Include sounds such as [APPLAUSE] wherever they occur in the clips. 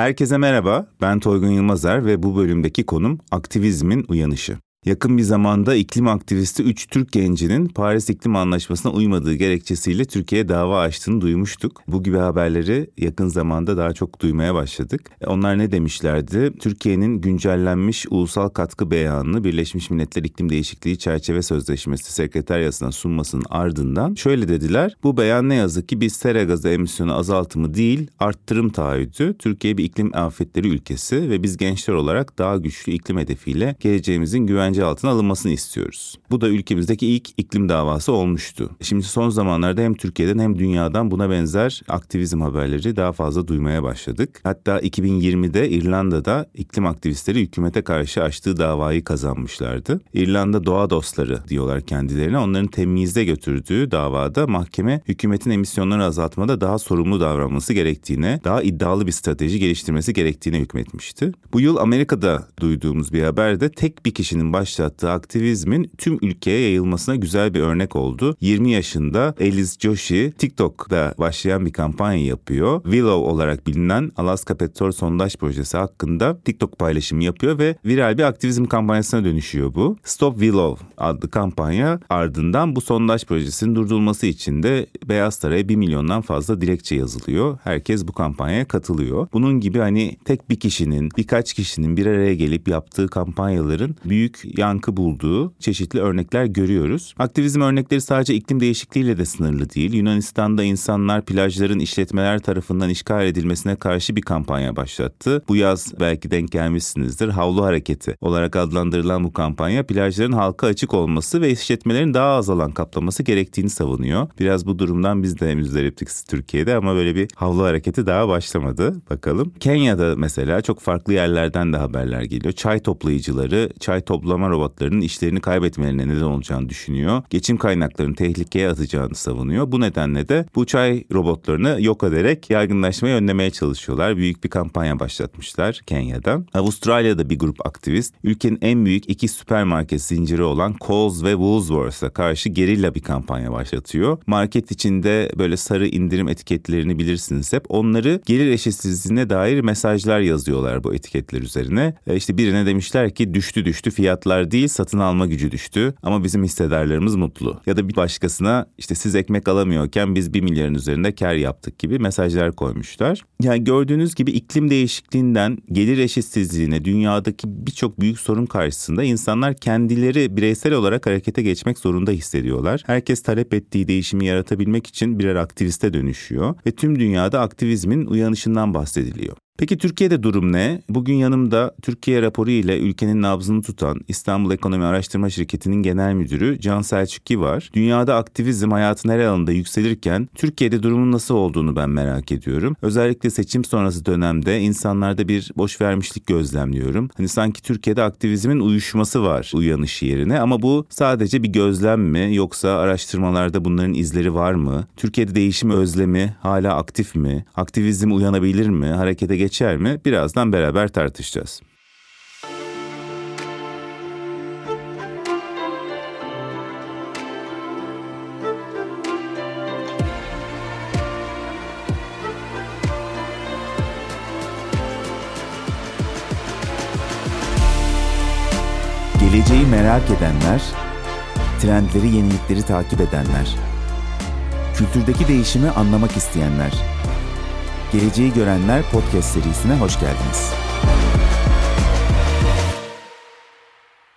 Herkese merhaba, ben Toygun Yılmazer ve bu bölümdeki konum aktivizmin uyanışı. Yakın bir zamanda iklim aktivisti 3 Türk gencinin Paris İklim Anlaşması'na uymadığı gerekçesiyle Türkiye'ye dava açtığını duymuştuk. Bu gibi haberleri yakın zamanda daha çok duymaya başladık. E, onlar ne demişlerdi? Türkiye'nin güncellenmiş ulusal katkı beyanını Birleşmiş Milletler İklim Değişikliği Çerçeve Sözleşmesi Sekreteryası'na sunmasının ardından şöyle dediler. Bu beyan ne yazık ki bir sera gazı emisyonu azaltımı değil, arttırım taahhüdü. Türkiye bir iklim afetleri ülkesi ve biz gençler olarak daha güçlü iklim hedefiyle geleceğimizin güven güvence altına alınmasını istiyoruz. Bu da ülkemizdeki ilk iklim davası olmuştu. Şimdi son zamanlarda hem Türkiye'den hem dünyadan buna benzer aktivizm haberleri daha fazla duymaya başladık. Hatta 2020'de İrlanda'da iklim aktivistleri hükümete karşı açtığı davayı kazanmışlardı. İrlanda doğa dostları diyorlar kendilerine. Onların temizde götürdüğü davada mahkeme hükümetin emisyonları azaltmada daha sorumlu davranması gerektiğine, daha iddialı bir strateji geliştirmesi gerektiğine hükmetmişti. Bu yıl Amerika'da duyduğumuz bir haberde tek bir kişinin başlattığı aktivizmin tüm ülkeye yayılmasına güzel bir örnek oldu. 20 yaşında Alice Joshi TikTok'ta başlayan bir kampanya yapıyor. Willow olarak bilinen Alaska Petrol Sondaj Projesi hakkında TikTok paylaşımı yapıyor ve viral bir aktivizm kampanyasına dönüşüyor bu. Stop Willow adlı kampanya ardından bu sondaj projesinin durdurulması için de Beyaz Saray'a 1 milyondan fazla dilekçe yazılıyor. Herkes bu kampanyaya katılıyor. Bunun gibi hani tek bir kişinin, birkaç kişinin bir araya gelip yaptığı kampanyaların büyük yankı bulduğu çeşitli örnekler görüyoruz. Aktivizm örnekleri sadece iklim değişikliğiyle de sınırlı değil. Yunanistan'da insanlar plajların işletmeler tarafından işgal edilmesine karşı bir kampanya başlattı. Bu yaz belki denk gelmişsinizdir. Havlu Hareketi olarak adlandırılan bu kampanya plajların halka açık olması ve işletmelerin daha az alan kaplaması gerektiğini savunuyor. Biraz bu durumdan biz de müzdariptik Türkiye'de ama böyle bir havlu hareketi daha başlamadı. Bakalım. Kenya'da mesela çok farklı yerlerden de haberler geliyor. Çay toplayıcıları çay toplama toplama robotlarının işlerini kaybetmelerine neden olacağını düşünüyor. Geçim kaynaklarını tehlikeye atacağını savunuyor. Bu nedenle de bu çay robotlarını yok ederek yaygınlaşmayı önlemeye çalışıyorlar. Büyük bir kampanya başlatmışlar Kenya'da. Avustralya'da bir grup aktivist ülkenin en büyük iki süpermarket zinciri olan Coles ve Woolworths'a karşı gerilla bir kampanya başlatıyor. Market içinde böyle sarı indirim etiketlerini bilirsiniz hep. Onları gelir eşitsizliğine dair mesajlar yazıyorlar bu etiketler üzerine. E işte birine demişler ki düştü düştü fiyatlar fiyatlar değil satın alma gücü düştü ama bizim hissedarlarımız mutlu. Ya da bir başkasına işte siz ekmek alamıyorken biz bir milyarın üzerinde kar yaptık gibi mesajlar koymuşlar. Yani gördüğünüz gibi iklim değişikliğinden gelir eşitsizliğine dünyadaki birçok büyük sorun karşısında insanlar kendileri bireysel olarak harekete geçmek zorunda hissediyorlar. Herkes talep ettiği değişimi yaratabilmek için birer aktiviste dönüşüyor ve tüm dünyada aktivizmin uyanışından bahsediliyor. Peki Türkiye'de durum ne? Bugün yanımda Türkiye raporu ile ülkenin nabzını tutan İstanbul Ekonomi Araştırma Şirketi'nin genel müdürü Can Selçukki var. Dünyada aktivizm hayatın her alanında yükselirken Türkiye'de durumun nasıl olduğunu ben merak ediyorum. Özellikle seçim sonrası dönemde insanlarda bir boş vermişlik gözlemliyorum. Hani sanki Türkiye'de aktivizmin uyuşması var uyanışı yerine ama bu sadece bir gözlem mi yoksa araştırmalarda bunların izleri var mı? Türkiye'de değişim özlemi hala aktif mi? Aktivizm uyanabilir mi? Harekete geç geçer mi? Birazdan beraber tartışacağız. Geleceği merak edenler, trendleri, yenilikleri takip edenler, kültürdeki değişimi anlamak isteyenler, Geleceği Görenler podcast serisine hoş geldiniz.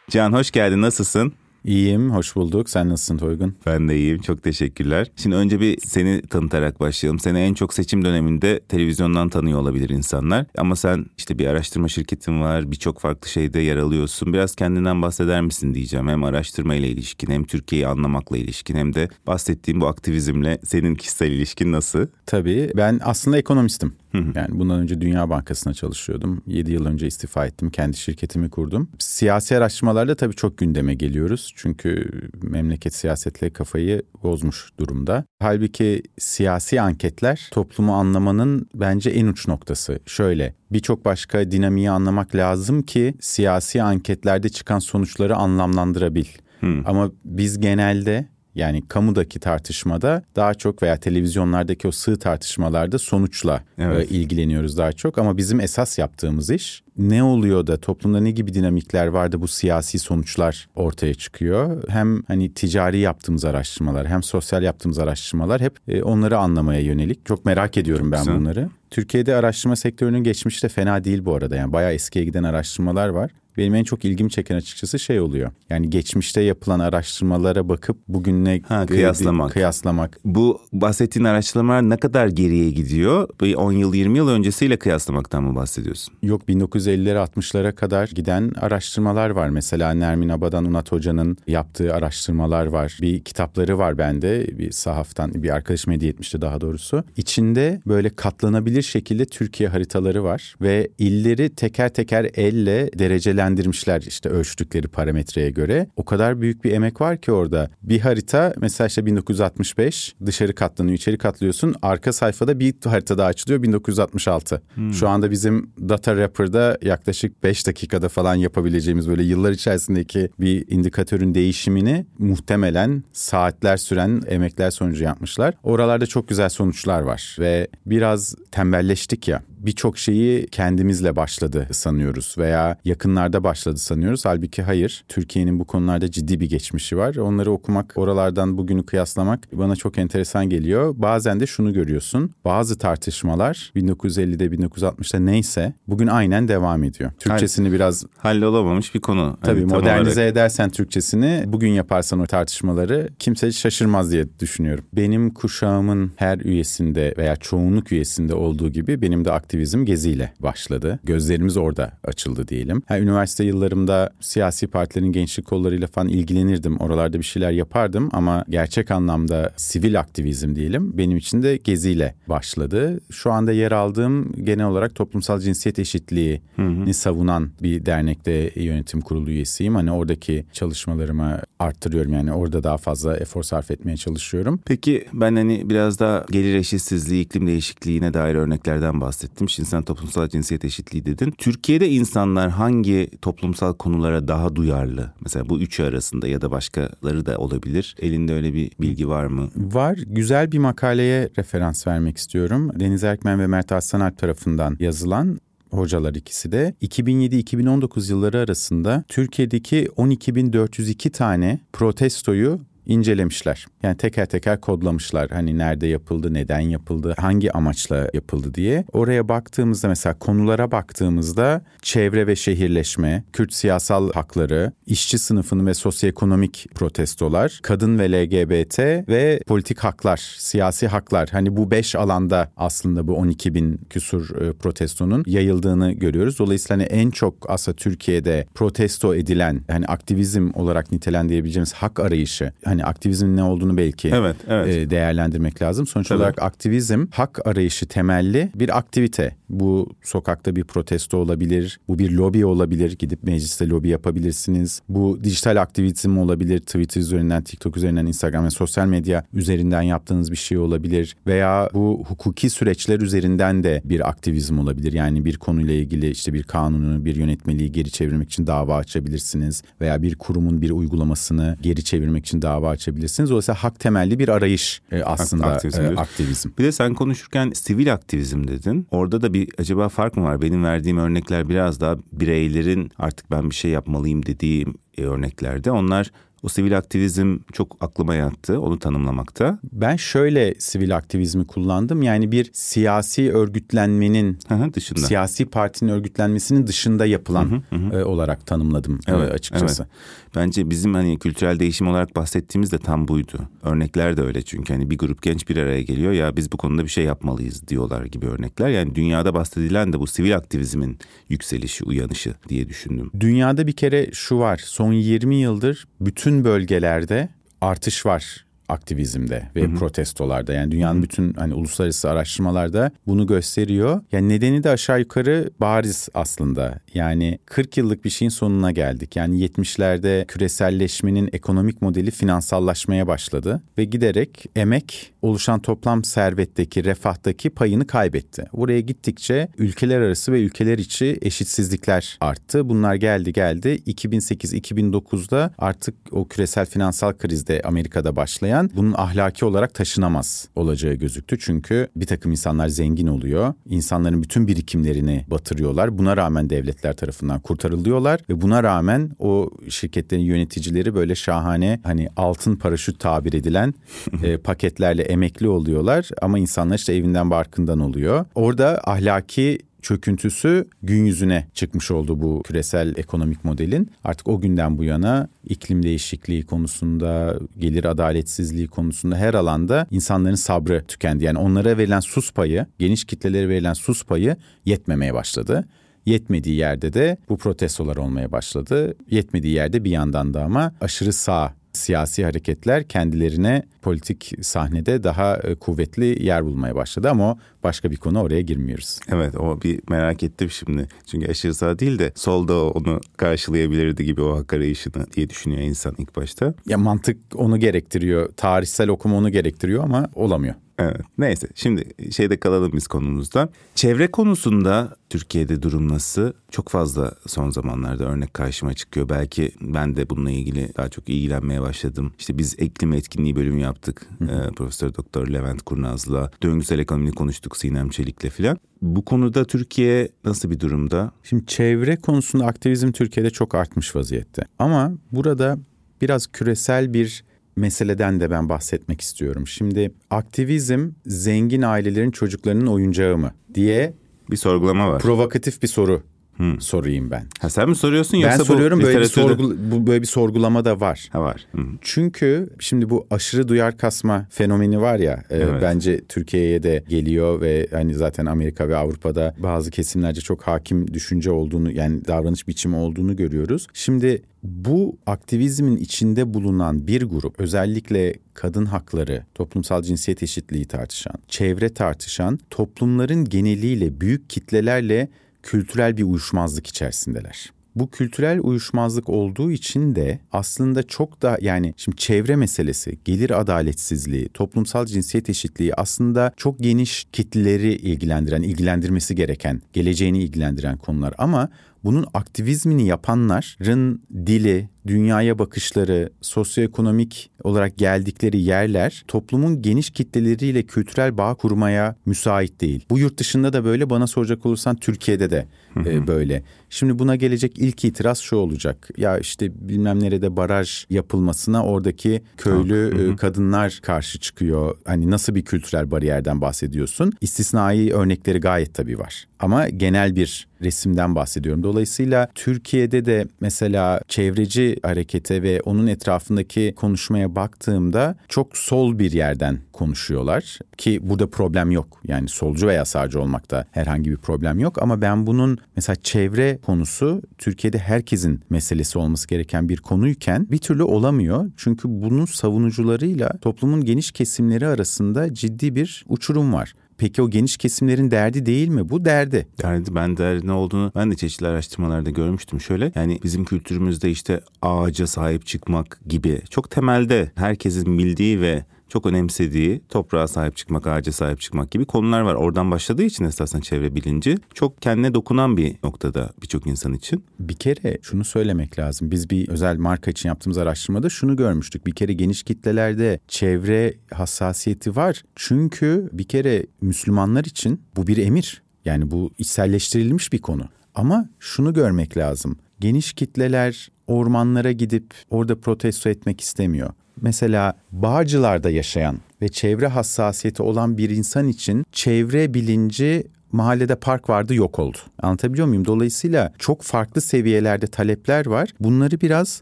Can hoş geldin, nasılsın? İyiyim, hoş bulduk. Sen nasılsın Toygun? Ben de iyiyim, çok teşekkürler. Şimdi önce bir seni tanıtarak başlayalım. Seni en çok seçim döneminde televizyondan tanıyor olabilir insanlar. Ama sen işte bir araştırma şirketin var, birçok farklı şeyde yer alıyorsun. Biraz kendinden bahseder misin diyeceğim. Hem araştırma ile ilişkin, hem Türkiye'yi anlamakla ilişkin, hem de bahsettiğim bu aktivizmle senin kişisel ilişkin nasıl? Tabii, ben aslında ekonomistim. Yani bundan önce Dünya Bankası'na çalışıyordum. 7 yıl önce istifa ettim. Kendi şirketimi kurdum. Siyasi araştırmalarda tabii çok gündeme geliyoruz. Çünkü memleket siyasetle kafayı bozmuş durumda. Halbuki siyasi anketler toplumu anlamanın bence en uç noktası. Şöyle birçok başka dinamiği anlamak lazım ki siyasi anketlerde çıkan sonuçları anlamlandırabil. Hmm. Ama biz genelde Yani kamudaki tartışmada daha çok veya televizyonlardaki o sığ tartışmalarda sonuçla evet. e, ilgileniyoruz daha çok. Ama bizim esas yaptığımız iş ne oluyor da toplumda ne gibi dinamikler var da bu siyasi sonuçlar ortaya çıkıyor. Hem hani ticari yaptığımız araştırmalar hem sosyal yaptığımız araştırmalar hep e, onları anlamaya yönelik. Çok merak ediyorum ben Güzel. bunları. Türkiye'de araştırma sektörünün geçmişte fena değil bu arada. Yani bayağı eskiye giden araştırmalar var benim en çok ilgimi çeken açıkçası şey oluyor. Yani geçmişte yapılan araştırmalara bakıp bugünle ha, kıyaslamak. kıyaslamak. Bu bahsettiğin araştırmalar ne kadar geriye gidiyor? Bir 10 yıl 20 yıl öncesiyle kıyaslamaktan mı bahsediyorsun? Yok 1950'lere 60'lara kadar giden araştırmalar var. Mesela Nermin Abadan Unat Hoca'nın yaptığı araştırmalar var. Bir kitapları var bende. Bir sahaftan bir arkadaşım hediye etmişti daha doğrusu. İçinde böyle katlanabilir şekilde Türkiye haritaları var ve illeri teker teker elle dereceler değerlendirmişler işte ölçtükleri parametreye göre. O kadar büyük bir emek var ki orada. Bir harita mesela işte 1965 dışarı katlanıyor, içeri katlıyorsun. Arka sayfada bir harita daha açılıyor 1966. Hmm. Şu anda bizim Data Wrapper'da yaklaşık 5 dakikada falan yapabileceğimiz böyle yıllar içerisindeki bir indikatörün değişimini muhtemelen saatler süren emekler sonucu yapmışlar. Oralarda çok güzel sonuçlar var ve biraz tembelleştik ya birçok şeyi kendimizle başladı sanıyoruz veya yakınlarda başladı sanıyoruz. Halbuki hayır. Türkiye'nin bu konularda ciddi bir geçmişi var. Onları okumak, oralardan bugünü kıyaslamak bana çok enteresan geliyor. Bazen de şunu görüyorsun. Bazı tartışmalar 1950'de 1960'da neyse bugün aynen devam ediyor. Türkçesini Hall, biraz hallolamamış bir konu. Tabii hani modernize olarak. edersen Türkçesini bugün yaparsan o tartışmaları kimse şaşırmaz diye düşünüyorum. Benim kuşağımın her üyesinde veya çoğunluk üyesinde olduğu gibi benim de aktif aktivizm geziyle başladı. Gözlerimiz orada açıldı diyelim. Ha, üniversite yıllarımda siyasi partilerin gençlik kollarıyla falan ilgilenirdim. Oralarda bir şeyler yapardım ama gerçek anlamda sivil aktivizm diyelim benim için de geziyle başladı. Şu anda yer aldığım genel olarak toplumsal cinsiyet eşitliğini savunan bir dernekte yönetim kurulu üyesiyim. Hani oradaki çalışmalarımı arttırıyorum yani orada daha fazla efor sarf etmeye çalışıyorum. Peki ben hani biraz daha gelir eşitsizliği, iklim değişikliğine dair örneklerden bahsettim bahsettim. Şimdi sen toplumsal cinsiyet eşitliği dedin. Türkiye'de insanlar hangi toplumsal konulara daha duyarlı? Mesela bu üçü arasında ya da başkaları da olabilir. Elinde öyle bir bilgi var mı? Var. Güzel bir makaleye referans vermek istiyorum. Deniz Erkmen ve Mert Aslanalp tarafından yazılan hocalar ikisi de 2007-2019 yılları arasında Türkiye'deki 12.402 tane protestoyu incelemişler. Yani teker teker kodlamışlar. Hani nerede yapıldı, neden yapıldı, hangi amaçla yapıldı diye. Oraya baktığımızda mesela konulara baktığımızda çevre ve şehirleşme, Kürt siyasal hakları, işçi sınıfının ve sosyoekonomik protestolar, kadın ve LGBT ve politik haklar, siyasi haklar. Hani bu beş alanda aslında bu 12 bin küsur e, protestonun yayıldığını görüyoruz. Dolayısıyla hani en çok aslında Türkiye'de protesto edilen hani aktivizm olarak nitelendirebileceğimiz hak arayışı hani aktivizmin ne olduğunu belki evet, evet. E, değerlendirmek lazım. Sonuç Tabii. olarak aktivizm hak arayışı temelli bir aktivite. Bu sokakta bir protesto olabilir, bu bir lobi olabilir. Gidip mecliste lobi yapabilirsiniz. Bu dijital aktivizm olabilir. Twitter üzerinden, TikTok üzerinden, Instagram ve sosyal medya üzerinden yaptığınız bir şey olabilir. Veya bu hukuki süreçler üzerinden de bir aktivizm olabilir. Yani bir konuyla ilgili işte bir kanunu, bir yönetmeliği geri çevirmek için dava açabilirsiniz. Veya bir kurumun bir uygulamasını geri çevirmek için dava açabilirsiniz. Dolayısıyla hak temelli bir arayış e, aslında aktivizm, e, aktivizm. Bir de sen konuşurken sivil aktivizm dedin. Orada da bir acaba fark mı var? Benim verdiğim örnekler biraz daha bireylerin artık ben bir şey yapmalıyım dediğim e, örneklerde. Onlar o sivil aktivizm çok aklıma yattı onu tanımlamakta. Ben şöyle sivil aktivizmi kullandım. Yani bir siyasi örgütlenmenin dışında. Siyasi partinin örgütlenmesinin dışında yapılan hı hı hı. E, olarak tanımladım e, evet, açıkçası. Evet. Bence bizim hani kültürel değişim olarak bahsettiğimiz de tam buydu. Örnekler de öyle çünkü hani bir grup genç bir araya geliyor ya biz bu konuda bir şey yapmalıyız diyorlar gibi örnekler. Yani dünyada bahsedilen de bu sivil aktivizmin yükselişi, uyanışı diye düşündüm. Dünyada bir kere şu var. Son 20 yıldır bütün bölgelerde artış var aktivizmde ve hı hı. protestolarda. Yani dünyanın hı hı. bütün hani uluslararası araştırmalarda bunu gösteriyor. Yani nedeni de aşağı yukarı bariz aslında. Yani 40 yıllık bir şeyin sonuna geldik. Yani 70'lerde küreselleşmenin ekonomik modeli finansallaşmaya başladı ve giderek emek oluşan toplam servetteki, refahtaki payını kaybetti. Buraya gittikçe ülkeler arası ve ülkeler içi eşitsizlikler arttı. Bunlar geldi geldi. 2008-2009'da artık o küresel finansal krizde Amerika'da başlayan bunun ahlaki olarak taşınamaz olacağı gözüktü. Çünkü bir takım insanlar zengin oluyor. İnsanların bütün birikimlerini batırıyorlar. Buna rağmen devletler tarafından kurtarılıyorlar ve buna rağmen o şirketlerin yöneticileri böyle şahane hani altın paraşüt tabir edilen [LAUGHS] e, paketlerle emekli oluyorlar ama insanlar işte evinden barkından oluyor. Orada ahlaki çöküntüsü gün yüzüne çıkmış oldu bu küresel ekonomik modelin. Artık o günden bu yana iklim değişikliği konusunda, gelir adaletsizliği konusunda her alanda insanların sabrı tükendi. Yani onlara verilen sus payı, geniş kitlelere verilen sus payı yetmemeye başladı. Yetmediği yerde de bu protestolar olmaya başladı. Yetmediği yerde bir yandan da ama aşırı sağ siyasi hareketler kendilerine politik sahnede daha e, kuvvetli yer bulmaya başladı ama o başka bir konu oraya girmiyoruz. Evet o bir merak ettim şimdi. Çünkü aşırı sağ değil de solda onu karşılayabilirdi gibi o hak arayışını diye düşünüyor insan ilk başta. Ya mantık onu gerektiriyor. Tarihsel okuma onu gerektiriyor ama olamıyor. Evet. Neyse şimdi şeyde kalalım biz konumuzda. Çevre konusunda Türkiye'de durum nasıl? Çok fazla son zamanlarda örnek karşıma çıkıyor. Belki ben de bununla ilgili daha çok ilgilenmeye başladım. İşte biz iklim etkinliği bölümü yaptık. Ee, Profesör Doktor Levent Kurnaz'la. Döngüsel ekonomi konuştuk Sinem Çelik'le filan. Bu konuda Türkiye nasıl bir durumda? Şimdi çevre konusunda aktivizm Türkiye'de çok artmış vaziyette. Ama burada biraz küresel bir meseleden de ben bahsetmek istiyorum. Şimdi aktivizm zengin ailelerin çocuklarının oyuncağı mı diye bir sorgulama var. Provokatif bir soru Hmm. sorayım ben. Ha sen mi soruyorsun yoksa ben soruyorum bu böyle bir sorgu, bu böyle bir sorgulama da var. Ha var. Hmm. Çünkü şimdi bu aşırı duyar kasma fenomeni var ya e, evet. e, bence Türkiye'ye de geliyor ve hani zaten Amerika ve Avrupa'da bazı kesimlerce çok hakim düşünce olduğunu yani davranış biçimi olduğunu görüyoruz. Şimdi bu aktivizmin içinde bulunan bir grup özellikle kadın hakları, toplumsal cinsiyet eşitliği tartışan, çevre tartışan toplumların geneliyle büyük kitlelerle kültürel bir uyuşmazlık içerisindeler. Bu kültürel uyuşmazlık olduğu için de aslında çok da yani şimdi çevre meselesi, gelir adaletsizliği, toplumsal cinsiyet eşitliği aslında çok geniş kitleleri ilgilendiren, ilgilendirmesi gereken, geleceğini ilgilendiren konular ama bunun aktivizmini yapanların dili, dünyaya bakışları, sosyoekonomik olarak geldikleri yerler toplumun geniş kitleleriyle kültürel bağ kurmaya müsait değil. Bu yurt dışında da böyle bana soracak olursan Türkiye'de de e, böyle. Şimdi buna gelecek ilk itiraz şu olacak. Ya işte bilmem nerede baraj yapılmasına oradaki köylü e, kadınlar karşı çıkıyor. Hani nasıl bir kültürel bariyerden bahsediyorsun? İstisnai örnekleri gayet tabii var. Ama genel bir resimden bahsediyorum. Dolayısıyla Türkiye'de de mesela çevreci harekete ve onun etrafındaki konuşmaya baktığımda çok sol bir yerden konuşuyorlar ki burada problem yok. Yani solcu veya sağcı olmakta herhangi bir problem yok ama ben bunun mesela çevre konusu Türkiye'de herkesin meselesi olması gereken bir konuyken bir türlü olamıyor. Çünkü bunun savunucularıyla toplumun geniş kesimleri arasında ciddi bir uçurum var. Peki o geniş kesimlerin derdi değil mi? Bu derdi. Derdi ben derdi ne olduğunu ben de çeşitli araştırmalarda görmüştüm şöyle. Yani bizim kültürümüzde işte ağaca sahip çıkmak gibi çok temelde herkesin bildiği ve çok önemsediği toprağa sahip çıkmak, ağaca sahip çıkmak gibi konular var. Oradan başladığı için esasen çevre bilinci çok kendine dokunan bir noktada birçok insan için. Bir kere şunu söylemek lazım. Biz bir özel marka için yaptığımız araştırmada şunu görmüştük. Bir kere geniş kitlelerde çevre hassasiyeti var. Çünkü bir kere Müslümanlar için bu bir emir. Yani bu içselleştirilmiş bir konu. Ama şunu görmek lazım. Geniş kitleler ormanlara gidip orada protesto etmek istemiyor mesela Bağcılar'da yaşayan ve çevre hassasiyeti olan bir insan için çevre bilinci mahallede park vardı yok oldu. Anlatabiliyor muyum? Dolayısıyla çok farklı seviyelerde talepler var. Bunları biraz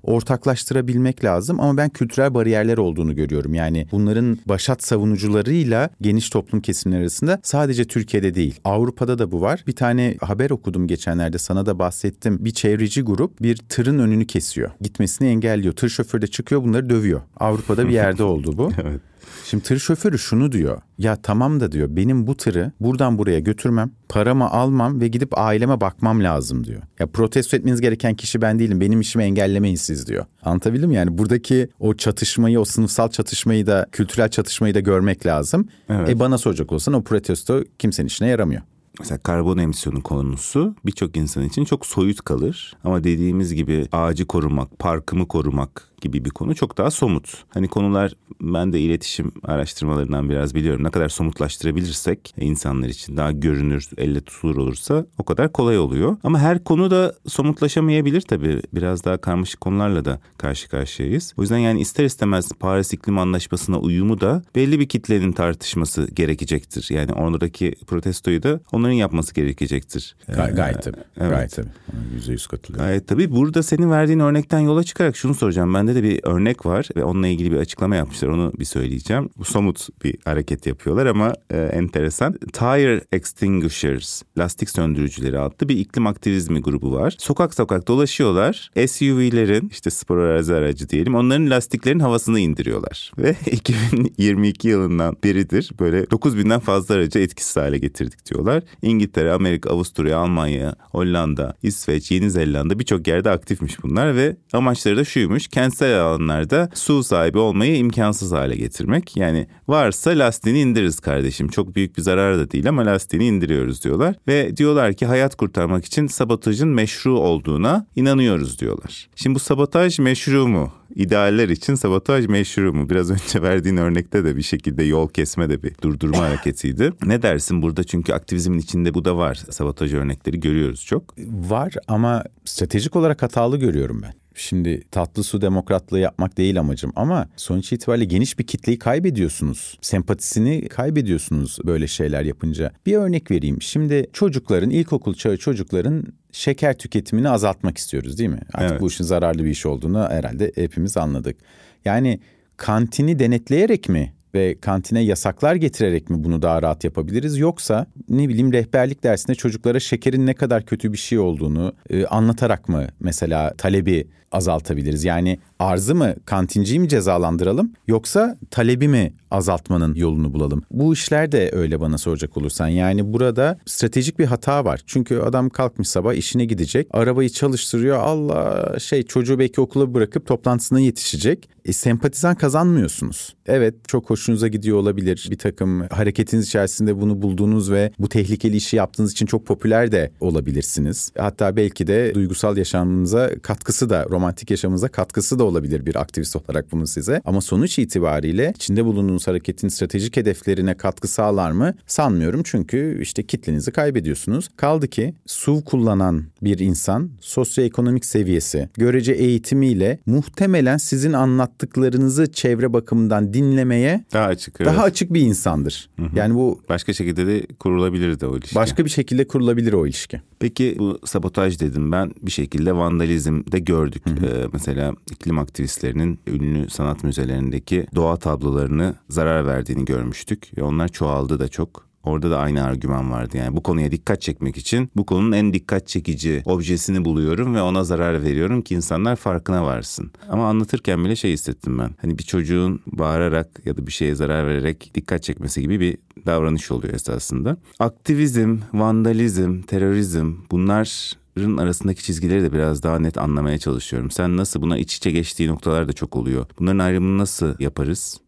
ortaklaştırabilmek lazım ama ben kültürel bariyerler olduğunu görüyorum. Yani bunların başat savunucularıyla geniş toplum kesimleri arasında sadece Türkiye'de değil. Avrupa'da da bu var. Bir tane haber okudum geçenlerde sana da bahsettim. Bir çevreci grup bir tırın önünü kesiyor. Gitmesini engelliyor. Tır şoförü de çıkıyor bunları dövüyor. Avrupa'da bir yerde oldu bu. [LAUGHS] evet. Şimdi tır şoförü şunu diyor. Ya tamam da diyor benim bu tırı buradan buraya götürmem, paramı almam ve gidip aileme bakmam lazım diyor. Ya protesto etmeniz gereken kişi ben değilim. Benim işimi engellemeyin siz diyor. Anlatabildim mi? Yani buradaki o çatışmayı, o sınıfsal çatışmayı da, kültürel çatışmayı da görmek lazım. Evet. E bana soracak olsan o protesto kimsenin işine yaramıyor. Mesela karbon emisyonu konusu birçok insan için çok soyut kalır. Ama dediğimiz gibi ağacı korumak, parkımı korumak, gibi bir konu çok daha somut. Hani konular ben de iletişim araştırmalarından biraz biliyorum. Ne kadar somutlaştırabilirsek insanlar için daha görünür, elle tutulur olursa o kadar kolay oluyor. Ama her konu da somutlaşamayabilir tabii. Biraz daha karmaşık konularla da karşı karşıyayız. O yüzden yani ister istemez Paris İklim Anlaşması'na uyumu da belli bir kitlenin tartışması gerekecektir. Yani oradaki protestoyu da onların yapması gerekecektir. Gay- gayet tabii. Evet. Gayet tabii. Yüzde yüz katılıyorum. Gayet tabii. Burada senin verdiğin örnekten yola çıkarak şunu soracağım. Ben de de bir örnek var ve onunla ilgili bir açıklama yapmışlar. Onu bir söyleyeceğim. Bu somut bir hareket yapıyorlar ama e, enteresan. Tire Extinguishers, lastik söndürücüleri adlı bir iklim aktivizmi grubu var. Sokak sokak dolaşıyorlar. SUV'lerin işte spor arazi aracı diyelim onların lastiklerin havasını indiriyorlar. [LAUGHS] Ve 2022 yılından beridir böyle 9000'den fazla aracı etkisiz hale getirdik diyorlar. İngiltere, Amerika, Avusturya, Almanya, Hollanda, İsveç, Yeni Zelanda birçok yerde aktifmiş bunlar ve amaçları da şuymuş. Kentsel kentsel alanlarda su sahibi olmayı imkansız hale getirmek. Yani varsa lastiğini indiririz kardeşim. Çok büyük bir zarar da değil ama lastiğini indiriyoruz diyorlar. Ve diyorlar ki hayat kurtarmak için sabotajın meşru olduğuna inanıyoruz diyorlar. Şimdi bu sabotaj meşru mu? İdealler için sabotaj meşru mu? Biraz önce [LAUGHS] verdiğin örnekte de bir şekilde yol kesme de bir durdurma hareketiydi. Ne dersin burada? Çünkü aktivizmin içinde bu da var. Sabotaj örnekleri görüyoruz çok. Var ama stratejik olarak hatalı görüyorum ben. Şimdi tatlı su demokratlığı yapmak değil amacım ama sonuç itibariyle geniş bir kitleyi kaybediyorsunuz. Sempatisini kaybediyorsunuz böyle şeyler yapınca. Bir örnek vereyim. Şimdi çocukların, ilkokul çağı çocukların şeker tüketimini azaltmak istiyoruz değil mi? Artık evet. bu işin zararlı bir iş olduğunu herhalde hepimiz anladık. Yani kantini denetleyerek mi ve kantine yasaklar getirerek mi bunu daha rahat yapabiliriz? Yoksa ne bileyim rehberlik dersinde çocuklara şekerin ne kadar kötü bir şey olduğunu e, anlatarak mı mesela talebi azaltabiliriz? Yani arzı mı kantinciyi mi cezalandıralım yoksa talebi mi azaltmanın yolunu bulalım? Bu işler de öyle bana soracak olursan. Yani burada stratejik bir hata var. Çünkü adam kalkmış sabah işine gidecek. Arabayı çalıştırıyor. Allah şey çocuğu belki okula bırakıp toplantısına yetişecek. E, sempatizan kazanmıyorsunuz. Evet çok hoşunuza gidiyor olabilir. Bir takım hareketiniz içerisinde bunu bulduğunuz ve bu tehlikeli işi yaptığınız için çok popüler de olabilirsiniz. Hatta belki de duygusal yaşamınıza katkısı da romantik yaşamınıza katkısı da olabilir bir aktivist olarak bunun size. Ama sonuç itibariyle içinde bulunduğunuz hareketin stratejik hedeflerine katkı sağlar mı? Sanmıyorum çünkü işte kitlenizi kaybediyorsunuz. Kaldı ki SUV kullanan bir insan sosyoekonomik seviyesi, görece eğitimiyle muhtemelen sizin anlattıklarınızı çevre bakımından dinlemeye daha açık evet. daha açık bir insandır. Hı hı. Yani bu başka şekilde de kurulabilir de o ilişki. Başka bir şekilde kurulabilir o ilişki. Peki bu sabotaj dedim ben bir şekilde vandalizm de gördük. Hı hı. Ee, mesela iklim aktivistlerinin ünlü sanat müzelerindeki doğa tablolarını zarar verdiğini görmüştük. Ve onlar çoğaldı da çok. Orada da aynı argüman vardı. Yani bu konuya dikkat çekmek için bu konunun en dikkat çekici objesini buluyorum ve ona zarar veriyorum ki insanlar farkına varsın. Ama anlatırken bile şey hissettim ben. Hani bir çocuğun bağırarak ya da bir şeye zarar vererek dikkat çekmesi gibi bir davranış oluyor esasında. Aktivizm, vandalizm, terörizm bunlar arasındaki çizgileri de biraz daha net anlamaya çalışıyorum. Sen nasıl buna iç içe geçtiği noktalar da çok oluyor. Bunların ayrımını nasıl yaparız?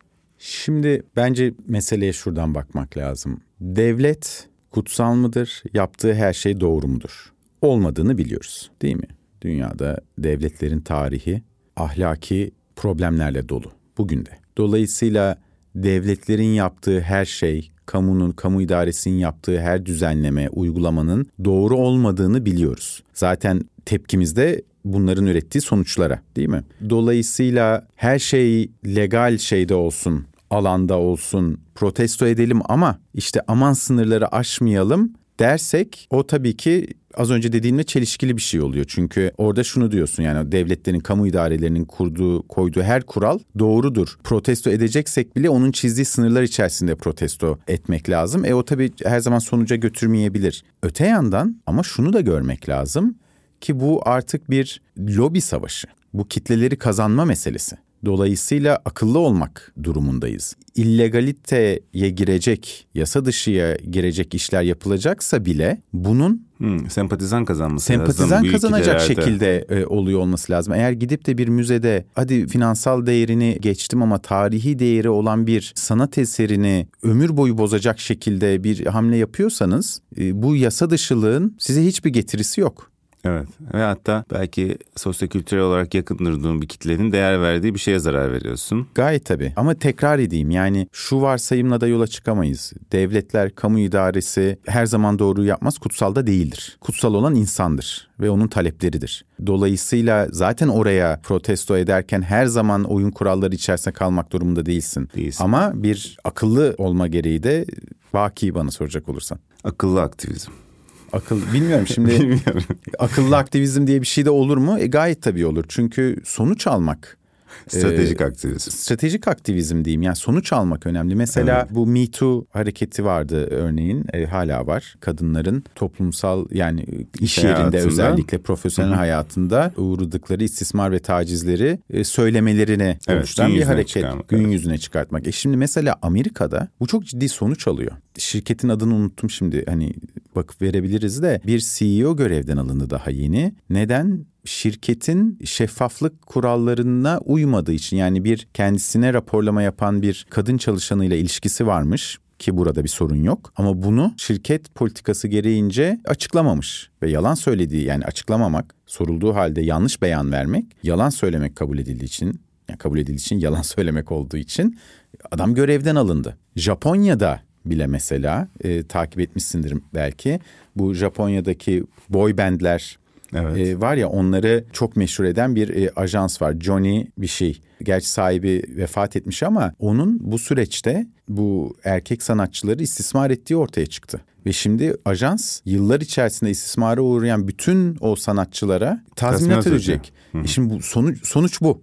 Şimdi bence meseleye şuradan bakmak lazım. Devlet kutsal mıdır? Yaptığı her şey doğru mudur? Olmadığını biliyoruz, değil mi? Dünyada devletlerin tarihi ahlaki problemlerle dolu bugün de. Dolayısıyla devletlerin yaptığı her şey, kamunun, kamu idaresinin yaptığı her düzenleme, uygulamanın doğru olmadığını biliyoruz. Zaten tepkimiz de bunların ürettiği sonuçlara değil mi? Dolayısıyla her şey legal şeyde olsun, alanda olsun protesto edelim ama işte aman sınırları aşmayalım dersek o tabii ki az önce dediğimle çelişkili bir şey oluyor. Çünkü orada şunu diyorsun yani devletlerin, kamu idarelerinin kurduğu, koyduğu her kural doğrudur. Protesto edeceksek bile onun çizdiği sınırlar içerisinde protesto etmek lazım. E o tabii her zaman sonuca götürmeyebilir. Öte yandan ama şunu da görmek lazım ki bu artık bir lobi savaşı. Bu kitleleri kazanma meselesi. Dolayısıyla akıllı olmak durumundayız. İllegaliteye girecek, yasa dışıya girecek işler yapılacaksa bile bunun Hmm, sempatizan kazanması sempatizan lazım. kazanacak şekilde e, oluyor olması lazım. Eğer gidip de bir müzede hadi finansal değerini geçtim ama tarihi değeri olan bir sanat eserini ömür boyu bozacak şekilde bir hamle yapıyorsanız e, bu yasa dışılığın size hiçbir getirisi yok. Evet ve hatta belki sosyokültürel olarak yakın durduğun bir kitlenin değer verdiği bir şeye zarar veriyorsun. Gayet tabii ama tekrar edeyim yani şu varsayımla da yola çıkamayız. Devletler, kamu idaresi her zaman doğruyu yapmaz kutsal da değildir. Kutsal olan insandır ve onun talepleridir. Dolayısıyla zaten oraya protesto ederken her zaman oyun kuralları içerisinde kalmak durumunda değilsin. Değilsin. Ama bir akıllı olma gereği de vaki bana soracak olursan. Akıllı aktivizm. Akıl bilmiyorum şimdi [LAUGHS] Bilmiyorum. akıllı aktivizm diye bir şey de olur mu? E, gayet tabii olur. Çünkü sonuç almak Stratejik Ee, aktivizm. stratejik aktivizm diyeyim yani sonuç almak önemli. Mesela bu Me Too hareketi vardı örneğin e, hala var. Kadınların toplumsal yani iş yerinde hayatında. özellikle profesyonel hayatında uğradıkları istismar ve tacizleri e, söylemelerine Evet, oluşturan bir hareket. çıkarmak, gün evet. yüzüne çıkartmak. E şimdi mesela Amerika'da bu çok ciddi sonuç alıyor. Şirketin adını unuttum şimdi hani bakıp verebiliriz de bir CEO görevden alındı daha yeni. Neden? Şirketin şeffaflık kurallarına uymadığı için yani bir kendisine raporlama yapan bir kadın çalışanıyla ilişkisi varmış ki burada bir sorun yok ama bunu şirket politikası gereğince açıklamamış ve yalan söylediği yani açıklamamak sorulduğu halde yanlış beyan vermek yalan söylemek kabul edildiği için yani kabul edildiği için [LAUGHS] yalan söylemek olduğu için adam görevden alındı. Japonya'da bile mesela e, takip etmişsindir belki bu Japonya'daki boy bandler Evet. e, var ya onları çok meşhur eden bir e, ajans var. Johnny bir şey. Gerçi sahibi vefat etmiş ama onun bu süreçte bu erkek sanatçıları istismar ettiği ortaya çıktı. Ve şimdi ajans yıllar içerisinde istismara uğrayan bütün o sanatçılara tazminat ödeyecek. E şimdi bu sonuç sonuç bu.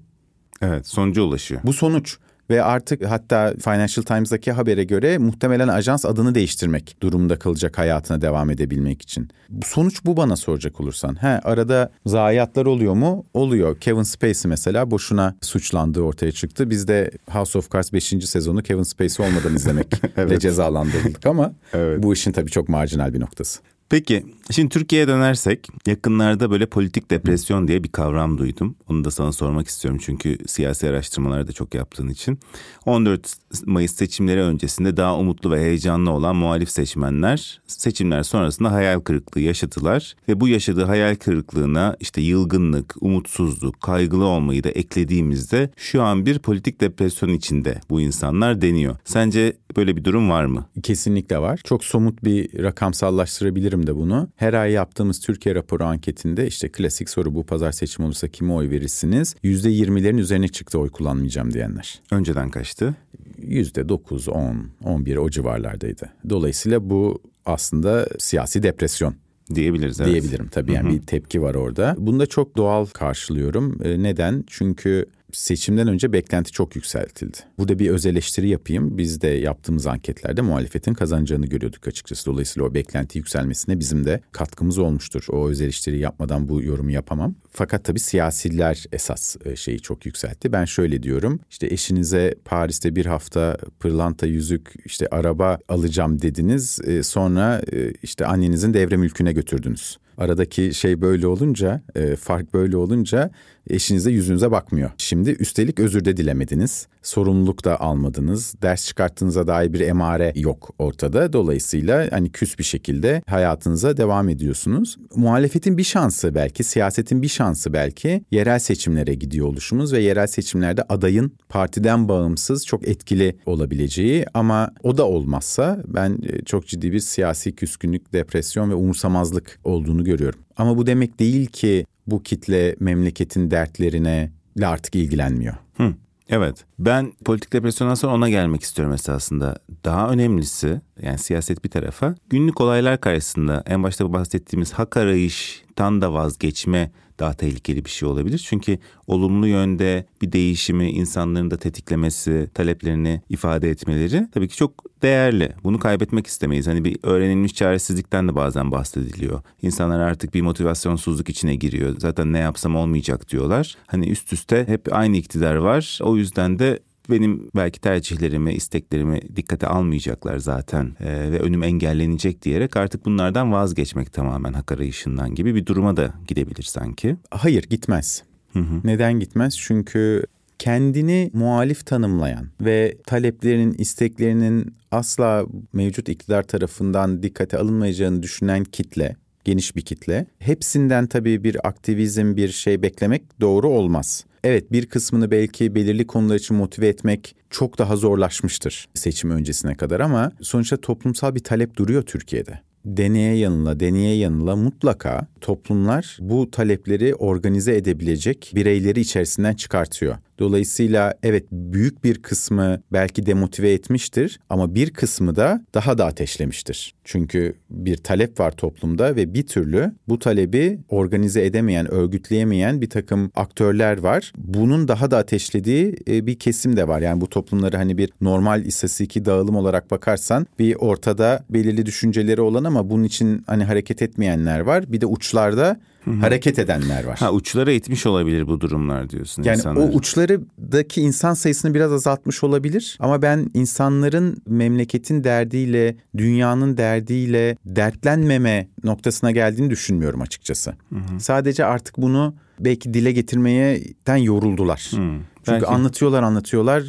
Evet sonuca ulaşıyor. Bu sonuç. Ve artık hatta Financial Times'daki habere göre muhtemelen ajans adını değiştirmek durumunda kalacak hayatına devam edebilmek için. Sonuç bu bana soracak olursan. He arada zayiatlar oluyor mu? Oluyor. Kevin Spacey mesela boşuna suçlandığı ortaya çıktı. Biz de House of Cards 5. sezonu Kevin Spacey olmadan izlemekle [LAUGHS] Evet. cezalandırıldık ama Evet. bu işin tabii çok marjinal bir noktası. Peki şimdi Türkiye'ye dönersek yakınlarda böyle politik depresyon diye bir kavram duydum. Onu da sana sormak istiyorum çünkü siyasi araştırmaları da çok yaptığın için. 14 Mayıs seçimleri öncesinde daha umutlu ve heyecanlı olan muhalif seçmenler seçimler sonrasında hayal kırıklığı yaşadılar. Ve bu yaşadığı hayal kırıklığına işte yılgınlık, umutsuzluk, kaygılı olmayı da eklediğimizde şu an bir politik depresyon içinde bu insanlar deniyor. Sence böyle bir durum var mı? Kesinlikle var. Çok somut bir rakamsallaştırabilirim de bunu. Her ay yaptığımız Türkiye raporu anketinde işte klasik soru bu pazar seçim olursa kime oy verirsiniz? %20'lerin üzerine çıktı oy kullanmayacağım diyenler. Önceden kaçtı? %9, 10, 11 o civarlardaydı. Dolayısıyla bu aslında siyasi depresyon Diyebiliriz evet. diyebilirim tabii. Yani bir tepki var orada. Bunu da çok doğal karşılıyorum. E, Neden? Çünkü seçimden önce beklenti çok yükseltildi. Burada bir öz eleştiri yapayım. Biz de yaptığımız anketlerde muhalefetin kazanacağını görüyorduk açıkçası. Dolayısıyla o beklenti yükselmesine bizim de katkımız olmuştur. O öz eleştiri yapmadan bu yorumu yapamam. Fakat tabii siyasiler esas e, şeyi çok yükseltti. Ben şöyle diyorum. İşte eşinize Paris'te bir hafta pırlanta yüzük işte araba alacağım dediniz. E, Sonra e, işte annenizin devre mülküne götürdünüz. Aradaki şey böyle olunca, fark böyle olunca eşinize yüzünüze bakmıyor. Şimdi üstelik özür de dilemediniz. Sorumluluk da almadınız. Ders çıkarttığınıza dair bir emare yok ortada. Dolayısıyla hani küs bir şekilde hayatınıza devam ediyorsunuz. Muhalefetin bir şansı belki, siyasetin bir şansı belki yerel seçimlere gidiyor oluşumuz ve yerel seçimlerde adayın partiden bağımsız çok etkili olabileceği ama o da olmazsa ben e, çok ciddi bir siyasi küskünlük, depresyon ve umursamazlık olduğunu görüyorum. Ama bu demek değil ki bu kitle memleketin dertlerine artık ilgilenmiyor. Hı. Evet. Ben politik depresyondan sonra ona gelmek istiyorum esasında. Daha önemlisi yani siyaset bir tarafa günlük olaylar karşısında en başta bahsettiğimiz hak arayıştan da vazgeçme daha tehlikeli bir şey olabilir. Çünkü olumlu yönde bir değişimi insanların da tetiklemesi, taleplerini ifade etmeleri tabii ki çok değerli. Bunu kaybetmek istemeyiz. Hani bir öğrenilmiş çaresizlikten de bazen bahsediliyor. İnsanlar artık bir motivasyonsuzluk içine giriyor. Zaten ne yapsam olmayacak diyorlar. Hani üst üste hep aynı iktidar var. O yüzden de benim belki tercihlerimi, isteklerimi dikkate almayacaklar zaten e, ve önüm engellenecek diyerek artık bunlardan vazgeçmek tamamen hak arayışından gibi bir duruma da gidebilir sanki. Hayır gitmez. Hı hı. Neden gitmez? Çünkü kendini muhalif tanımlayan ve taleplerinin, isteklerinin asla mevcut iktidar tarafından dikkate alınmayacağını düşünen kitle, geniş bir kitle. Hepsinden tabii bir aktivizm, bir şey beklemek doğru olmaz. Evet bir kısmını belki belirli konular için motive etmek çok daha zorlaşmıştır seçim öncesine kadar ama sonuçta toplumsal bir talep duruyor Türkiye'de deneye yanıla, deneye yanıla mutlaka toplumlar bu talepleri organize edebilecek bireyleri içerisinden çıkartıyor. Dolayısıyla evet büyük bir kısmı belki demotive etmiştir ama bir kısmı da daha da ateşlemiştir. Çünkü bir talep var toplumda ve bir türlü bu talebi organize edemeyen, örgütleyemeyen bir takım aktörler var. Bunun daha da ateşlediği e, bir kesim de var. Yani bu toplumları hani bir normal istatistiki dağılım olarak bakarsan bir ortada belirli düşünceleri olan ama bunun için hani hareket etmeyenler var. Bir de uçlarda Hı-hı. hareket edenler var. Ha uçlara itmiş olabilir bu durumlar diyorsun yani insanlar. o uçlarıdaki insan sayısını biraz azaltmış olabilir ama ben insanların memleketin derdiyle, dünyanın derdiyle dertlenmeme noktasına geldiğini düşünmüyorum açıkçası. Hı-hı. Sadece artık bunu belki dile getirmeyeden yoruldular. Hı. Çünkü Belki. anlatıyorlar anlatıyorlar.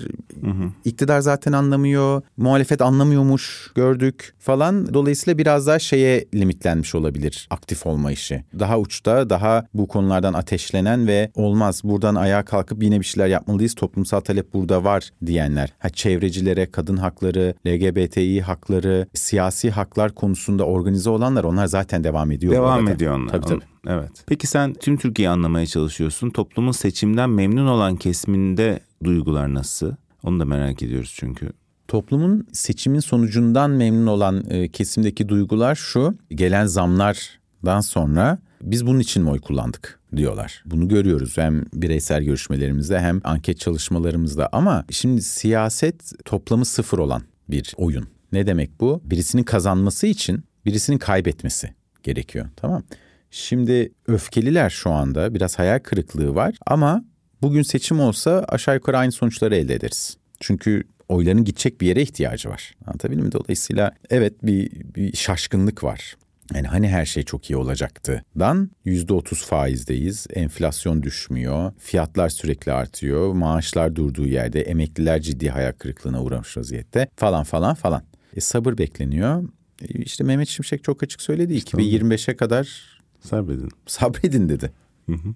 Hı hı. İktidar zaten anlamıyor. Muhalefet anlamıyormuş gördük falan. Dolayısıyla biraz daha şeye limitlenmiş olabilir aktif olma işi. Daha uçta daha bu konulardan ateşlenen ve olmaz buradan ayağa kalkıp yine bir şeyler yapmalıyız. Toplumsal talep burada var diyenler. Ha, çevrecilere kadın hakları, LGBTİ hakları, siyasi haklar konusunda organize olanlar onlar zaten devam ediyor. Devam ediyor onlar. Tabii tabii. Evet. Peki sen tüm Türkiye'yi anlamaya çalışıyorsun. Toplumun seçimden memnun olan kesiminde duygular nasıl? Onu da merak ediyoruz çünkü. Toplumun seçimin sonucundan memnun olan e, kesimdeki duygular şu. Gelen zamlardan sonra biz bunun için mi oy kullandık diyorlar. Bunu görüyoruz hem bireysel görüşmelerimizde hem anket çalışmalarımızda ama şimdi siyaset toplamı sıfır olan bir oyun. Ne demek bu? Birisinin kazanması için birisinin kaybetmesi gerekiyor. Tamam Şimdi öfkeliler şu anda biraz hayal kırıklığı var ama bugün seçim olsa aşağı yukarı aynı sonuçları elde ederiz. Çünkü oyların gidecek bir yere ihtiyacı var. Anlatabildim mi? Dolayısıyla evet bir, bir şaşkınlık var. Yani hani her şey çok iyi olacaktı. Dan %30 faizdeyiz. Enflasyon düşmüyor. Fiyatlar sürekli artıyor. Maaşlar durduğu yerde. Emekliler ciddi hayal kırıklığına uğramış vaziyette. Falan falan falan. E, sabır bekleniyor. E, işte Mehmet Şimşek çok açık söyledi. İşte 2025'e kadar Sabredin. Sabredin dedi. Hı hı.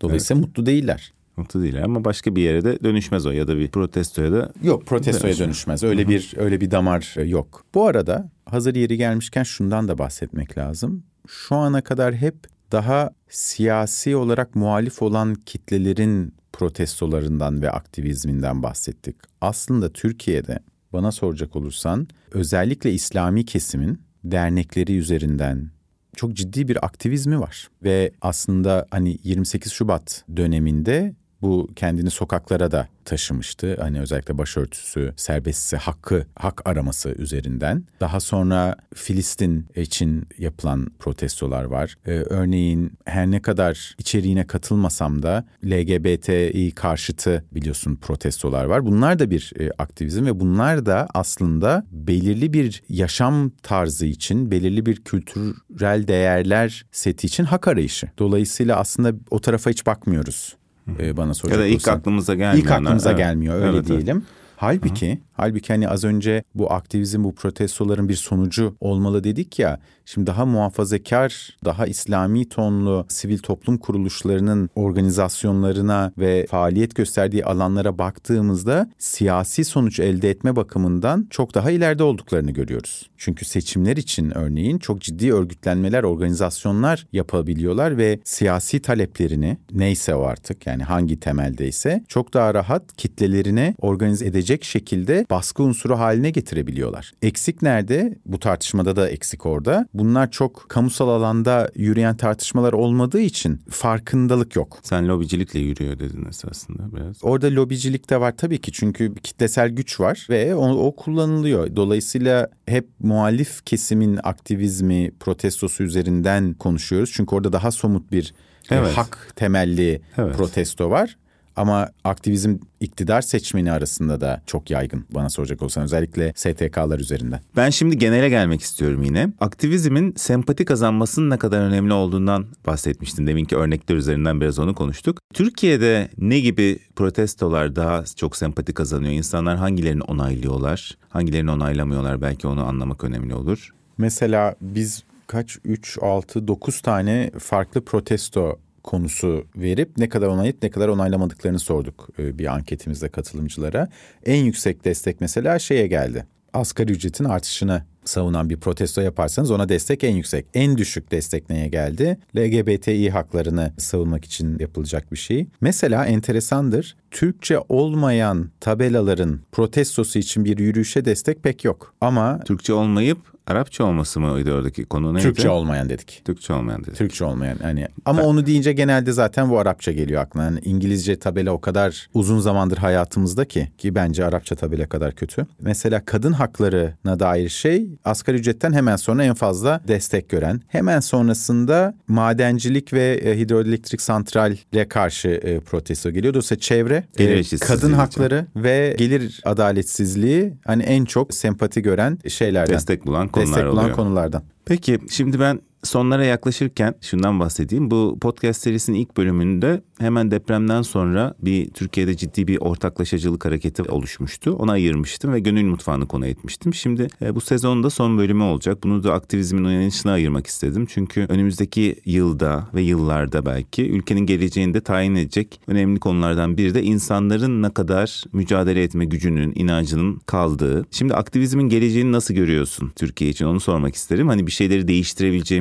Dolayısıyla evet. mutlu değiller. Mutlu değiller ama başka bir yere de dönüşmez o ya da bir protestoya da Yok, protestoya dönüşmez. dönüşmez. Öyle Hı-hı. bir öyle bir damar e, yok. Bu arada hazır yeri gelmişken şundan da bahsetmek lazım. Şu ana kadar hep daha siyasi olarak muhalif olan kitlelerin protestolarından ve aktivizminden bahsettik. Aslında Türkiye'de bana soracak olursan özellikle İslami kesimin dernekleri üzerinden, çok ciddi bir aktivizmi var. Ve aslında hani 28 Şubat döneminde bu kendini sokaklara da taşımıştı. Hani özellikle başörtüsü serbestisi hakkı hak araması üzerinden. Daha sonra Filistin için yapılan protestolar var. Ee, örneğin her ne kadar içeriğine katılmasam da LGBTİ karşıtı biliyorsun protestolar var. Bunlar da bir e, aktivizm ve bunlar da aslında belirli bir yaşam tarzı için, belirli bir kültürel değerler seti için hak arayışı. Dolayısıyla aslında o tarafa hiç bakmıyoruz e, bana soracak Ya da ilk olsan. aklımıza gelmiyor. İlk aklımıza evet. gelmiyor öyle evet, diyelim. Evet. Halbuki. Halbuki hani az önce bu aktivizm, bu protestoların bir sonucu olmalı dedik ya. Şimdi daha muhafazakar, daha İslami tonlu sivil toplum kuruluşlarının organizasyonlarına ve faaliyet gösterdiği alanlara baktığımızda siyasi sonuç elde etme bakımından çok daha ileride olduklarını görüyoruz. Çünkü seçimler için örneğin çok ciddi örgütlenmeler, organizasyonlar yapabiliyorlar ve siyasi taleplerini neyse o artık yani hangi temeldeyse çok daha rahat kitlelerine organize edecek şekilde baskı unsuru haline getirebiliyorlar. Eksik nerede? Bu tartışmada da eksik orada. Bunlar çok kamusal alanda yürüyen tartışmalar olmadığı için farkındalık yok. Sen lobicilikle yürüyor dedin esasında biraz. Orada lobicilik de var tabii ki çünkü kitlesel güç var ve o, o kullanılıyor. Dolayısıyla hep muhalif kesimin aktivizmi, protestosu üzerinden konuşuyoruz. Çünkü orada daha somut bir e, evet. hak temelli evet. protesto var. Ama aktivizm iktidar seçmeni arasında da çok yaygın bana soracak olsan özellikle STK'lar üzerinden. Ben şimdi genele gelmek istiyorum yine. Aktivizmin sempati kazanmasının ne kadar önemli olduğundan bahsetmiştin. Deminki örnekler üzerinden biraz onu konuştuk. Türkiye'de ne gibi protestolar daha çok sempati kazanıyor? İnsanlar hangilerini onaylıyorlar? Hangilerini onaylamıyorlar? Belki onu anlamak önemli olur. Mesela biz kaç 3 6 9 tane farklı protesto konusu verip ne kadar onaylayıp ne kadar onaylamadıklarını sorduk e, bir anketimizde katılımcılara. En yüksek destek mesela şeye geldi. Asgari ücretin artışını savunan bir protesto yaparsanız ona destek en yüksek. En düşük destek neye geldi? LGBTİ haklarını savunmak için yapılacak bir şey. Mesela enteresandır. Türkçe olmayan tabelaların protestosu için bir yürüyüşe destek pek yok. Ama Türkçe olmayıp Arapça olması mı oradaki konu neydi? Türkçe olmayan dedik. Türkçe olmayan dedik. Türkçe olmayan hani ama onu deyince genelde zaten bu Arapça geliyor aklına. Yani İngilizce tabela o kadar uzun zamandır hayatımızda ki ki bence Arapça tabela kadar kötü. Mesela kadın haklarına dair şey asgari ücretten hemen sonra en fazla destek gören. Hemen sonrasında madencilik ve e, hidroelektrik santralle karşı e, protesto geliyor. Dolayısıyla çevre, e, kadın hakları için. ve gelir adaletsizliği hani en çok sempati gören şeylerden. Destek bulan konular destek oluyor. konulardan. Peki şimdi ben sonlara yaklaşırken şundan bahsedeyim. Bu podcast serisinin ilk bölümünde hemen depremden sonra bir Türkiye'de ciddi bir ortaklaşacılık hareketi oluşmuştu. Ona ayırmıştım ve gönül mutfağını konu etmiştim. Şimdi e, bu sezonda son bölümü olacak. Bunu da aktivizmin uyanışına ayırmak istedim. Çünkü önümüzdeki yılda ve yıllarda belki ülkenin geleceğini de tayin edecek önemli konulardan biri de insanların ne kadar mücadele etme gücünün, inancının kaldığı. Şimdi aktivizmin geleceğini nasıl görüyorsun Türkiye için onu sormak isterim. Hani bir şeyleri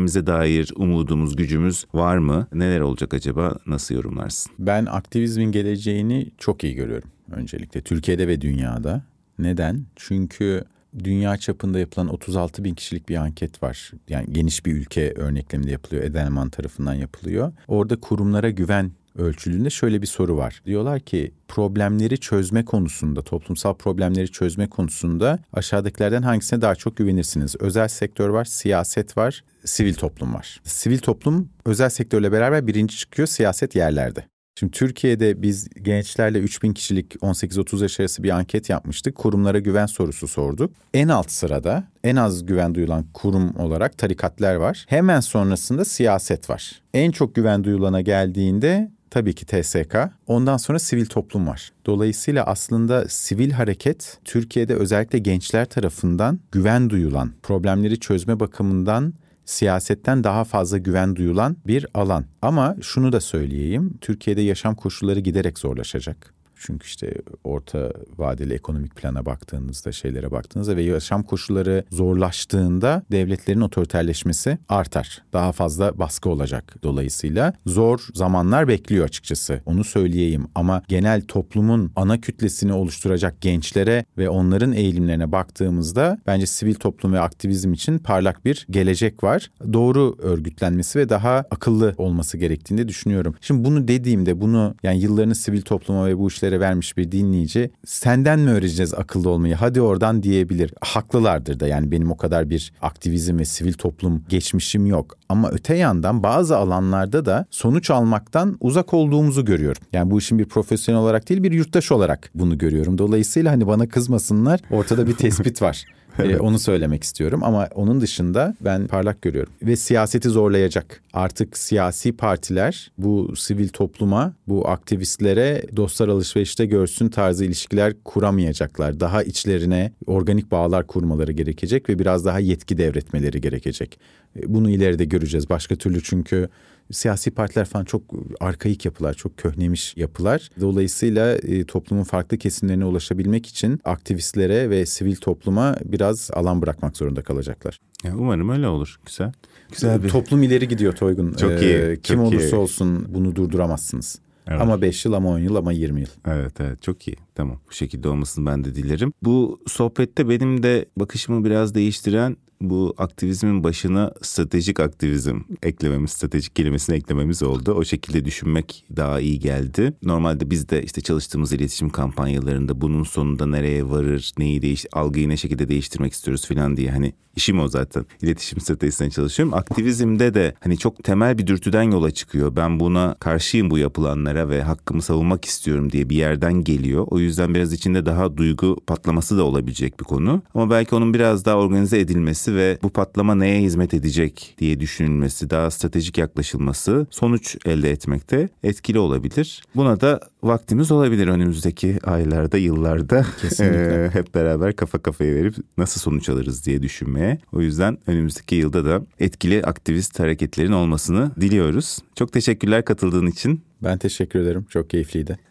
değiştirebileceğimize dair umudumuz, gücümüz var mı? Neler olacak acaba? Nasıl yorumlarsın? Ben aktivizmin geleceğini çok iyi görüyorum öncelikle. Türkiye'de ve dünyada. Neden? Çünkü dünya çapında yapılan 36 bin kişilik bir anket var. Yani geniş bir ülke örnekleminde yapılıyor. Edelman tarafından yapılıyor. Orada kurumlara güven ölçülüğünde şöyle bir soru var. Diyorlar ki problemleri çözme konusunda, toplumsal problemleri çözme konusunda aşağıdakilerden hangisine daha çok güvenirsiniz? Özel sektör var, siyaset var, sivil toplum var. Sivil toplum özel sektörle beraber birinci çıkıyor, siyaset yerlerde. Şimdi Türkiye'de biz gençlerle 3000 kişilik 18-30 yaş arası bir anket yapmıştık. Kurumlara güven sorusu sorduk. En alt sırada en az güven duyulan kurum olarak tarikatlar var. Hemen sonrasında siyaset var. En çok güven duyulana geldiğinde tabii ki TSK. Ondan sonra sivil toplum var. Dolayısıyla aslında sivil hareket Türkiye'de özellikle gençler tarafından güven duyulan, problemleri çözme bakımından siyasetten daha fazla güven duyulan bir alan. Ama şunu da söyleyeyim, Türkiye'de yaşam koşulları giderek zorlaşacak. Çünkü işte orta vadeli ekonomik plana baktığınızda, şeylere baktığınızda ve yaşam koşulları zorlaştığında devletlerin otoriterleşmesi artar. Daha fazla baskı olacak dolayısıyla. Zor zamanlar bekliyor açıkçası. Onu söyleyeyim ama genel toplumun ana kütlesini oluşturacak gençlere ve onların eğilimlerine baktığımızda bence sivil toplum ve aktivizm için parlak bir gelecek var. Doğru örgütlenmesi ve daha akıllı olması gerektiğini düşünüyorum. Şimdi bunu dediğimde bunu yani yıllarını sivil topluma ve bu işlere bizlere vermiş bir dinleyici senden mi öğreneceğiz akıllı olmayı hadi oradan diyebilir. Haklılardır da yani benim o kadar bir aktivizm ve sivil toplum geçmişim yok. Ama öte yandan bazı alanlarda da sonuç almaktan uzak olduğumuzu görüyorum. Yani bu işin bir profesyonel olarak değil bir yurttaş olarak bunu görüyorum. Dolayısıyla hani bana kızmasınlar ortada bir tespit var. [LAUGHS] Evet. Ee, onu söylemek istiyorum ama onun dışında ben parlak görüyorum. Ve siyaseti zorlayacak. Artık siyasi partiler bu sivil topluma, bu aktivistlere dostlar alışverişte görsün tarzı ilişkiler kuramayacaklar. Daha içlerine organik bağlar kurmaları gerekecek ve biraz daha yetki devretmeleri gerekecek. Ee, bunu ileride göreceğiz. Başka türlü çünkü siyasi partiler falan çok arkaik yapılar, çok köhnemiş yapılar. Dolayısıyla e, toplumun farklı kesimlerine ulaşabilmek için aktivistlere ve sivil topluma biraz alan bırakmak zorunda kalacaklar. Ya umarım öyle olur. Güzel. Güzel bir... Toplum ileri gidiyor Toygun. Çok iyi. Ee, kim çok olursa iyi. olsun bunu durduramazsınız. Evet. Ama 5 yıl ama 10 yıl ama 20 yıl. Evet evet çok iyi. Tamam bu şekilde olmasını ben de dilerim. Bu sohbette benim de bakışımı biraz değiştiren bu aktivizmin başına stratejik aktivizm eklememiz, stratejik kelimesini eklememiz oldu. O şekilde düşünmek daha iyi geldi. Normalde biz de işte çalıştığımız iletişim kampanyalarında bunun sonunda nereye varır, neyi değiş, algıyı ne şekilde değiştirmek istiyoruz falan diye hani işim o zaten. İletişim stratejisine çalışıyorum. Aktivizmde de hani çok temel bir dürtüden yola çıkıyor. Ben buna karşıyım bu yapılanlara ve hakkımı savunmak istiyorum diye bir yerden geliyor. O yüzden biraz içinde daha duygu patlaması da olabilecek bir konu. Ama belki onun biraz daha organize edilmesi ve bu patlama neye hizmet edecek diye düşünülmesi, daha stratejik yaklaşılması sonuç elde etmekte etkili olabilir. Buna da vaktimiz olabilir önümüzdeki aylarda, yıllarda. Kesinlikle. [LAUGHS] hep beraber kafa kafaya verip nasıl sonuç alırız diye düşünmeye. O yüzden önümüzdeki yılda da etkili aktivist hareketlerin olmasını diliyoruz. Çok teşekkürler katıldığın için. Ben teşekkür ederim. Çok keyifliydi.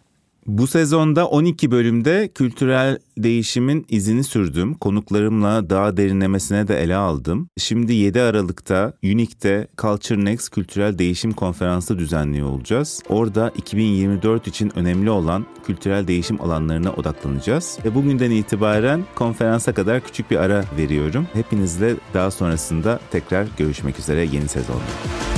Bu sezonda 12 bölümde kültürel değişimin izini sürdüm. Konuklarımla daha derinlemesine de ele aldım. Şimdi 7 Aralık'ta Unique'de Culture Next Kültürel Değişim Konferansı düzenliyor olacağız. Orada 2024 için önemli olan kültürel değişim alanlarına odaklanacağız. Ve bugünden itibaren konferansa kadar küçük bir ara veriyorum. Hepinizle daha sonrasında tekrar görüşmek üzere yeni sezonda.